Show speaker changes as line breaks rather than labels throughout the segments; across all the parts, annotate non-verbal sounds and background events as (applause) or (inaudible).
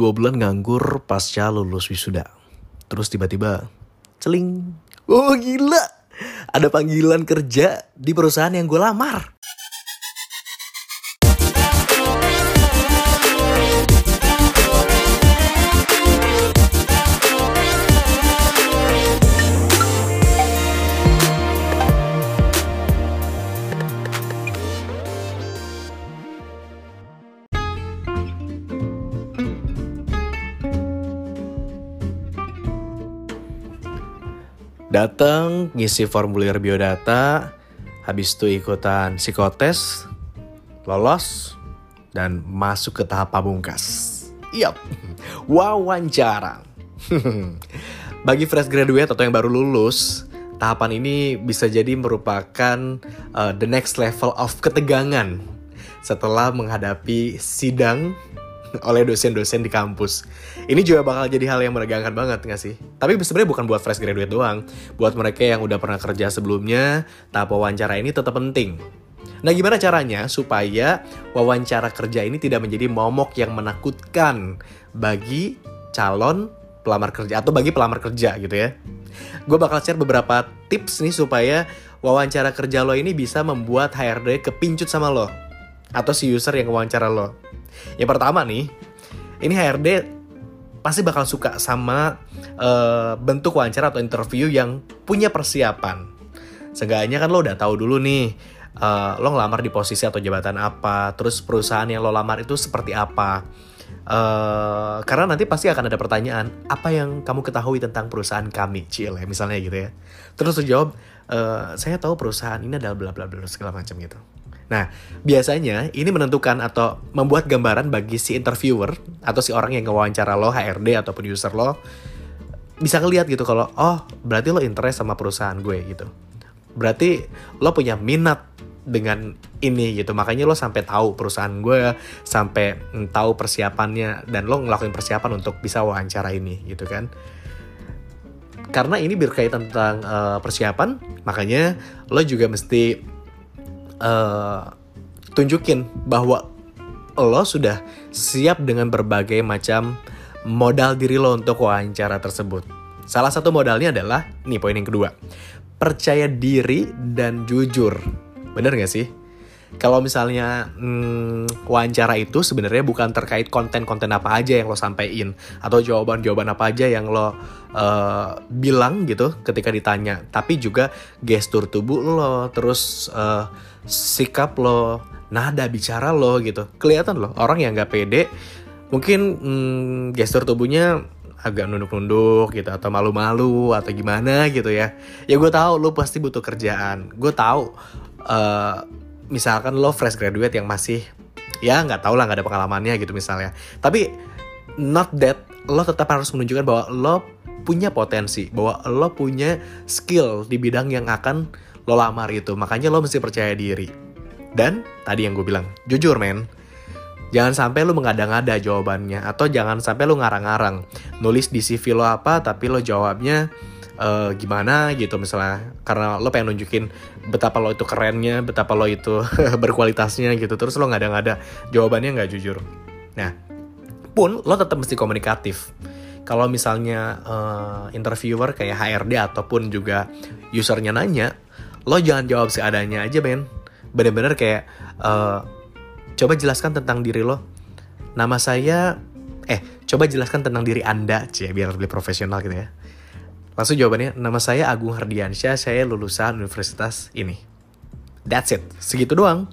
Dua bulan nganggur pasca lulus wisuda. Terus tiba-tiba, celing. Oh gila, ada panggilan kerja di perusahaan yang gue lamar. Datang, ngisi formulir biodata, habis itu ikutan psikotes, lolos, dan masuk ke tahap pamungkas. Yap, wawancara. (laughs) Bagi fresh graduate atau yang baru lulus, tahapan ini bisa jadi merupakan uh, the next level of ketegangan setelah menghadapi sidang (laughs) oleh dosen-dosen di kampus. Ini juga bakal jadi hal yang menegangkan banget gak sih? Tapi sebenarnya bukan buat fresh graduate doang. Buat mereka yang udah pernah kerja sebelumnya, tahap wawancara ini tetap penting. Nah gimana caranya supaya wawancara kerja ini tidak menjadi momok yang menakutkan bagi calon pelamar kerja atau bagi pelamar kerja gitu ya. Gue bakal share beberapa tips nih supaya wawancara kerja lo ini bisa membuat HRD kepincut sama lo. Atau si user yang wawancara lo. Yang pertama nih, ini HRD pasti bakal suka sama uh, bentuk wawancara atau interview yang punya persiapan. Seenggaknya kan lo udah tahu dulu nih, uh, lo ngelamar di posisi atau jabatan apa, terus perusahaan yang lo lamar itu seperti apa. Uh, karena nanti pasti akan ada pertanyaan, apa yang kamu ketahui tentang perusahaan kami, Cile, misalnya gitu ya. Terus jawab, uh, saya tahu perusahaan ini adalah bla bla bla segala macam gitu. Nah, biasanya ini menentukan atau membuat gambaran bagi si interviewer atau si orang yang ngewawancara lo, HRD ataupun user lo, bisa ngeliat gitu kalau, oh berarti lo interest sama perusahaan gue gitu. Berarti lo punya minat dengan ini gitu, makanya lo sampai tahu perusahaan gue, sampai tahu persiapannya, dan lo ngelakuin persiapan untuk bisa wawancara ini gitu kan karena ini berkaitan tentang uh, persiapan, makanya lo juga mesti uh, tunjukin bahwa lo sudah siap dengan berbagai macam modal diri lo untuk wawancara tersebut. Salah satu modalnya adalah, nih poin yang kedua, percaya diri dan jujur. Bener gak sih? Kalau misalnya hmm, wawancara itu sebenarnya bukan terkait konten-konten apa aja yang lo sampaikan atau jawaban-jawaban apa aja yang lo uh, bilang gitu ketika ditanya, tapi juga gestur tubuh lo, terus uh, sikap lo, nada bicara lo gitu. Kelihatan loh orang yang nggak pede, mungkin hmm, gestur tubuhnya agak nunduk-nunduk gitu atau malu-malu atau gimana gitu ya. Ya gue tahu lo pasti butuh kerjaan. Gue tahu uh, misalkan lo fresh graduate yang masih ya nggak tau lah nggak ada pengalamannya gitu misalnya. Tapi not that lo tetap harus menunjukkan bahwa lo punya potensi, bahwa lo punya skill di bidang yang akan lo lamar itu. Makanya lo mesti percaya diri. Dan tadi yang gue bilang, jujur men, jangan sampai lo mengada-ngada jawabannya atau jangan sampai lo ngarang-ngarang nulis di CV lo apa tapi lo jawabnya uh, gimana gitu misalnya. Karena lo pengen nunjukin betapa lo itu kerennya betapa lo itu (laughs) berkualitasnya gitu. Terus lo ngada-ngada jawabannya nggak jujur. Nah pun lo tetap mesti komunikatif. Kalau misalnya uh, interviewer kayak HRD ataupun juga usernya nanya lo jangan jawab seadanya aja Ben. Bener-bener kayak uh, coba jelaskan tentang diri lo. Nama saya eh coba jelaskan tentang diri anda cie biar lebih profesional gitu ya langsung jawabannya nama saya Agung Hardiansyah saya lulusan universitas ini. That's it. Segitu doang.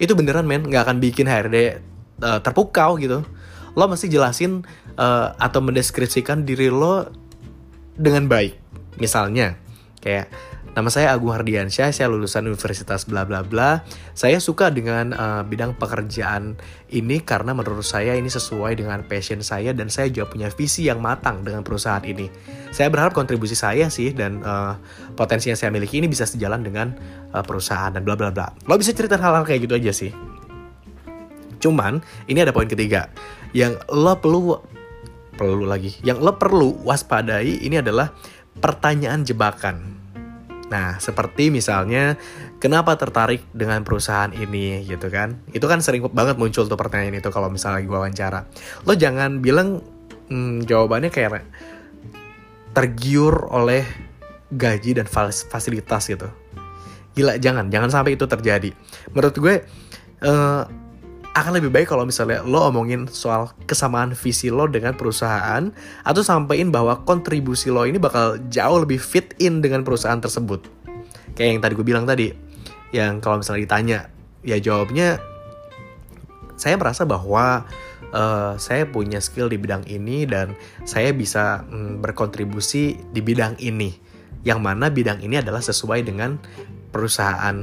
Itu beneran men. Nggak akan bikin HRD uh, terpukau gitu. Lo mesti jelasin uh, atau mendeskripsikan diri lo dengan baik. Misalnya kayak Nama saya Agung Hardiansyah, saya lulusan Universitas bla bla bla. Saya suka dengan uh, bidang pekerjaan ini karena menurut saya ini sesuai dengan passion saya dan saya juga punya visi yang matang dengan perusahaan ini. Saya berharap kontribusi saya sih dan uh, potensi yang saya miliki ini bisa sejalan dengan uh, perusahaan dan bla bla bla. Lo bisa cerita hal-hal kayak gitu aja sih. Cuman ini ada poin ketiga yang lo perlu perlu lagi, yang lo perlu waspadai ini adalah pertanyaan jebakan Nah, seperti misalnya, kenapa tertarik dengan perusahaan ini gitu kan? Itu kan sering banget muncul tuh pertanyaan itu kalau misalnya gue wawancara. Lo jangan bilang hmm, jawabannya kayak tergiur oleh gaji dan fasilitas gitu. Gila, jangan, jangan sampai itu terjadi. Menurut gue, uh, akan lebih baik kalau misalnya lo omongin soal kesamaan visi lo dengan perusahaan atau sampaikan bahwa kontribusi lo ini bakal jauh lebih fit in dengan perusahaan tersebut. Kayak yang tadi gue bilang tadi, yang kalau misalnya ditanya, ya jawabnya saya merasa bahwa uh, saya punya skill di bidang ini dan saya bisa mm, berkontribusi di bidang ini. Yang mana bidang ini adalah sesuai dengan perusahaan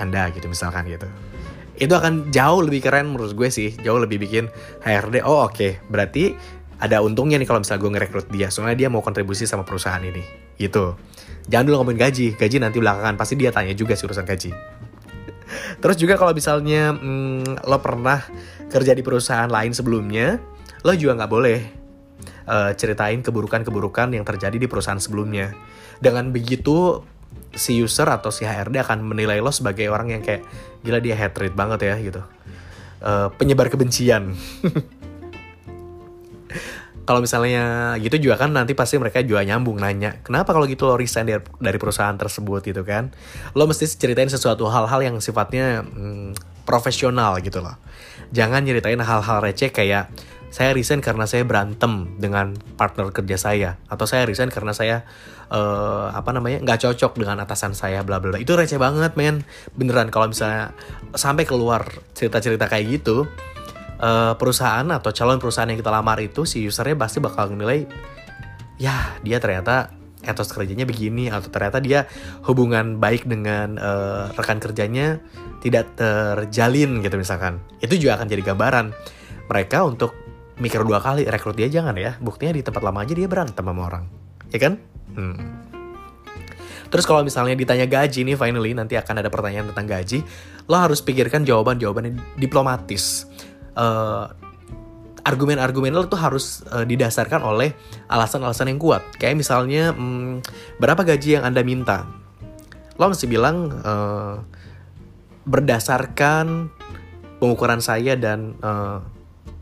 Anda gitu misalkan gitu itu akan jauh lebih keren menurut gue sih. Jauh lebih bikin HRD oh oke. Okay. berarti ada untungnya nih kalau misalnya gue ngerekrut dia. Soalnya dia mau kontribusi sama perusahaan ini. Gitu. Jangan dulu ngomongin gaji. Gaji nanti belakangan pasti dia tanya juga sih urusan gaji. (laughs) Terus juga kalau misalnya hmm, lo pernah kerja di perusahaan lain sebelumnya lo juga nggak boleh uh, ceritain keburukan-keburukan yang terjadi di perusahaan sebelumnya. Dengan begitu si user atau si HRD akan menilai lo sebagai orang yang kayak gila dia hatred banget ya gitu. Uh, penyebar kebencian. (laughs) Kalau misalnya gitu juga kan nanti pasti mereka juga nyambung nanya kenapa kalau gitu lo resign dari, dari perusahaan tersebut? Gitu kan. Lo mesti ceritain sesuatu hal-hal yang sifatnya hmm, profesional gitu loh. Jangan nyeritain hal-hal receh kayak saya resign karena saya berantem dengan partner kerja saya. Atau saya resign karena saya uh, apa namanya nggak cocok dengan atasan saya bla bla itu receh banget men. Beneran kalau misalnya sampai keluar cerita-cerita kayak gitu uh, perusahaan atau calon perusahaan yang kita lamar itu si usernya pasti bakal nilai ya dia ternyata etos kerjanya begini atau ternyata dia hubungan baik dengan uh, rekan kerjanya tidak terjalin gitu misalkan. Itu juga akan jadi gambaran mereka untuk mikir dua kali rekrut dia jangan ya. Buktinya di tempat lama aja dia berantem sama orang. Ya kan? Hmm. terus kalau misalnya ditanya gaji nih finally nanti akan ada pertanyaan tentang gaji lo harus pikirkan jawaban jawabannya diplomatis. Uh, argumen-argumen lo tuh harus uh, didasarkan oleh alasan-alasan yang kuat. Kayak misalnya hmm, berapa gaji yang anda minta? Lo mesti bilang uh, berdasarkan pengukuran saya dan uh,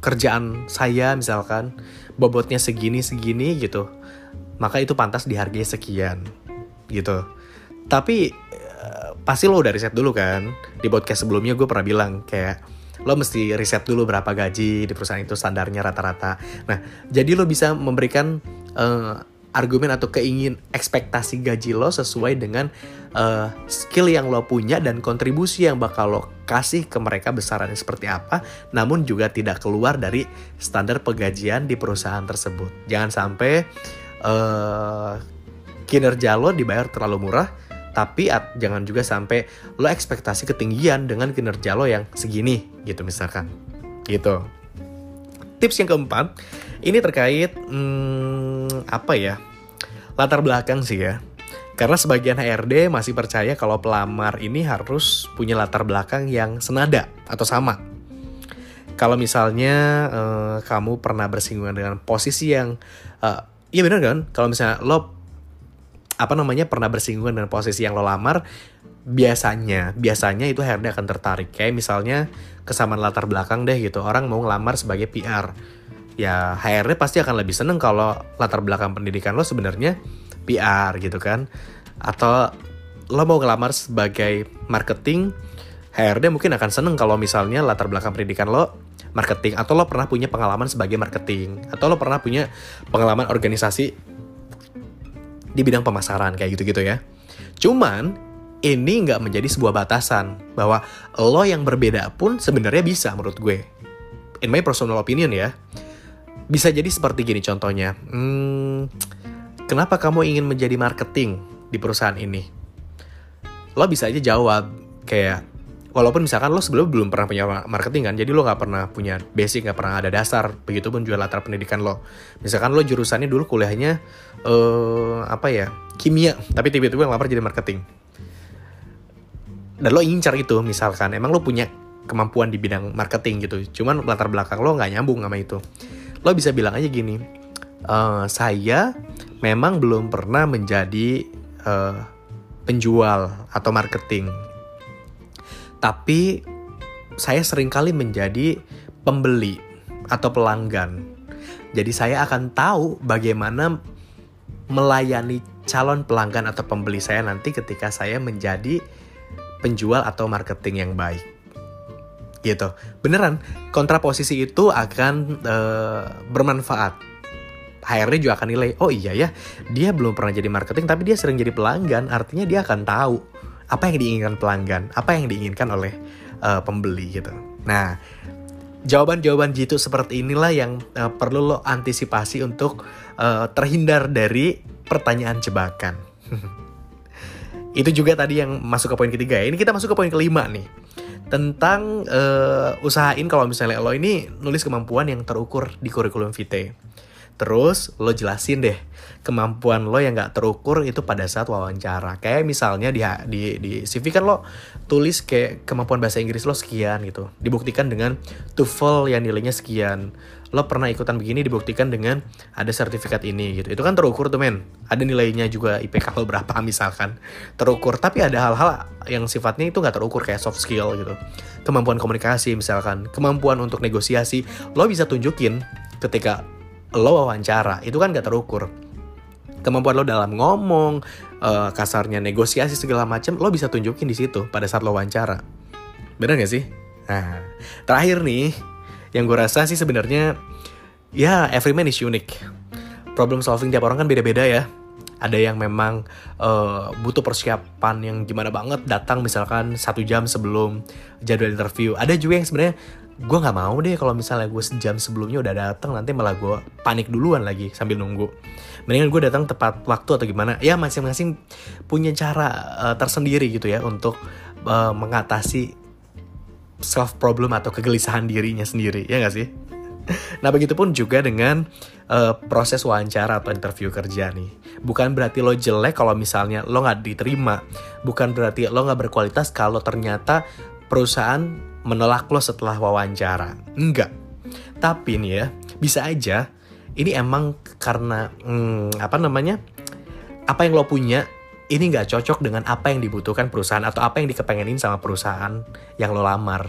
kerjaan saya misalkan bobotnya segini segini gitu. Maka itu pantas dihargai sekian gitu. Tapi uh, pasti lo udah riset dulu kan? Di podcast sebelumnya gue pernah bilang kayak lo mesti riset dulu berapa gaji di perusahaan itu standarnya rata-rata. Nah jadi lo bisa memberikan uh, argumen atau keingin ekspektasi gaji lo sesuai dengan uh, skill yang lo punya dan kontribusi yang bakal lo kasih ke mereka besarannya seperti apa, namun juga tidak keluar dari standar pegajian di perusahaan tersebut. Jangan sampai uh, kinerja lo dibayar terlalu murah, tapi at, jangan juga sampai lo ekspektasi ketinggian dengan kinerja lo yang segini gitu misalkan. Gitu. Tips yang keempat, ini terkait hmm, apa ya? Latar belakang sih ya. Karena sebagian HRD masih percaya kalau pelamar ini harus punya latar belakang yang senada atau sama. Kalau misalnya uh, kamu pernah bersinggungan dengan posisi yang, uh, iya bener kan? Kalau misalnya lo apa namanya pernah bersinggungan dengan posisi yang lo lamar, biasanya biasanya itu HRD akan tertarik. Kayak misalnya kesamaan latar belakang deh gitu. Orang mau ngelamar sebagai PR ya HRD pasti akan lebih seneng kalau latar belakang pendidikan lo sebenarnya PR gitu kan atau lo mau ngelamar sebagai marketing HRD mungkin akan seneng kalau misalnya latar belakang pendidikan lo marketing atau lo pernah punya pengalaman sebagai marketing atau lo pernah punya pengalaman organisasi di bidang pemasaran kayak gitu-gitu ya. Cuman ini nggak menjadi sebuah batasan bahwa lo yang berbeda pun sebenarnya bisa menurut gue. In my personal opinion ya bisa jadi seperti gini contohnya. Hmm, kenapa kamu ingin menjadi marketing di perusahaan ini? Lo bisa aja jawab kayak walaupun misalkan lo sebelum belum pernah punya marketing kan, jadi lo nggak pernah punya basic, nggak pernah ada dasar, begitu pun juga latar pendidikan lo. Misalkan lo jurusannya dulu kuliahnya uh, apa ya kimia, tapi tiba-tiba ngelamar jadi marketing. Dan lo ingin cari itu misalkan, emang lo punya kemampuan di bidang marketing gitu, cuman latar belakang lo nggak nyambung sama itu lo bisa bilang aja gini uh, saya memang belum pernah menjadi uh, penjual atau marketing. Tapi saya sering kali menjadi pembeli atau pelanggan. Jadi saya akan tahu bagaimana melayani calon pelanggan atau pembeli saya nanti ketika saya menjadi penjual atau marketing yang baik. Gitu. Beneran, kontraposisi itu akan uh, bermanfaat HRD juga akan nilai, oh iya ya, dia belum pernah jadi marketing tapi dia sering jadi pelanggan, artinya dia akan tahu apa yang diinginkan pelanggan, apa yang diinginkan oleh uh, pembeli gitu. Nah, jawaban-jawaban jitu seperti inilah yang uh, perlu lo antisipasi untuk uh, terhindar dari pertanyaan jebakan. (laughs) Itu juga tadi yang masuk ke poin ketiga ya. Ini kita masuk ke poin kelima nih. Tentang uh, usahain kalau misalnya lo ini nulis kemampuan yang terukur di kurikulum vitae. Terus lo jelasin deh kemampuan lo yang gak terukur itu pada saat wawancara. Kayak misalnya di, di, di CV kan lo tulis kayak kemampuan bahasa Inggris lo sekian gitu. Dibuktikan dengan TOEFL yang nilainya sekian. Lo pernah ikutan begini dibuktikan dengan ada sertifikat ini gitu. Itu kan terukur tuh men. Ada nilainya juga IPK lo berapa misalkan. Terukur. Tapi ada hal-hal yang sifatnya itu gak terukur kayak soft skill gitu. Kemampuan komunikasi misalkan. Kemampuan untuk negosiasi. Lo bisa tunjukin ketika lo wawancara itu kan gak terukur kemampuan lo dalam ngomong uh, kasarnya negosiasi segala macam lo bisa tunjukin di situ pada saat lo wawancara bener gak sih nah terakhir nih yang gue rasa sih sebenarnya ya every man is unique. Problem solving tiap orang kan beda-beda ya. Ada yang memang uh, butuh persiapan yang gimana banget datang misalkan satu jam sebelum jadwal interview. Ada juga yang sebenarnya gue nggak mau deh kalau misalnya gue sejam sebelumnya udah datang nanti malah gue panik duluan lagi sambil nunggu. Mendingan gue datang tepat waktu atau gimana. Ya masing-masing punya cara uh, tersendiri gitu ya untuk uh, mengatasi self problem atau kegelisahan dirinya sendiri ya gak sih nah begitupun juga dengan uh, proses wawancara atau interview kerja nih bukan berarti lo jelek kalau misalnya lo nggak diterima bukan berarti lo nggak berkualitas kalau ternyata perusahaan menolak lo setelah wawancara. Enggak. Tapi nih ya, bisa aja ini emang karena hmm, apa namanya? Apa yang lo punya ini nggak cocok dengan apa yang dibutuhkan perusahaan atau apa yang dikepengenin sama perusahaan yang lo lamar.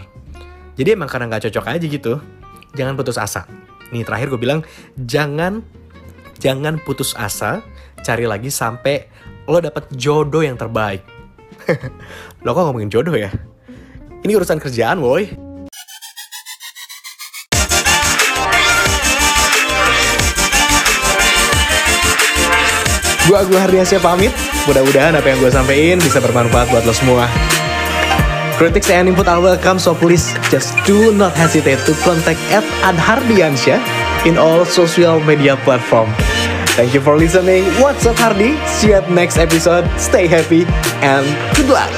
Jadi emang karena nggak cocok aja gitu. Jangan putus asa. Nih terakhir gue bilang jangan jangan putus asa, cari lagi sampai lo dapet jodoh yang terbaik. (laughs) lo kok ngomongin jodoh ya? Ini urusan kerjaan, woi. Gua Agus Hardiansyah pamit. Mudah-mudahan apa yang gue sampein bisa bermanfaat buat lo semua. Critics and input are welcome, so please just do not hesitate to contact at Adhardiansyah in all social media platform. Thank you for listening. What's up, Hardy? See you at next episode. Stay happy and good luck.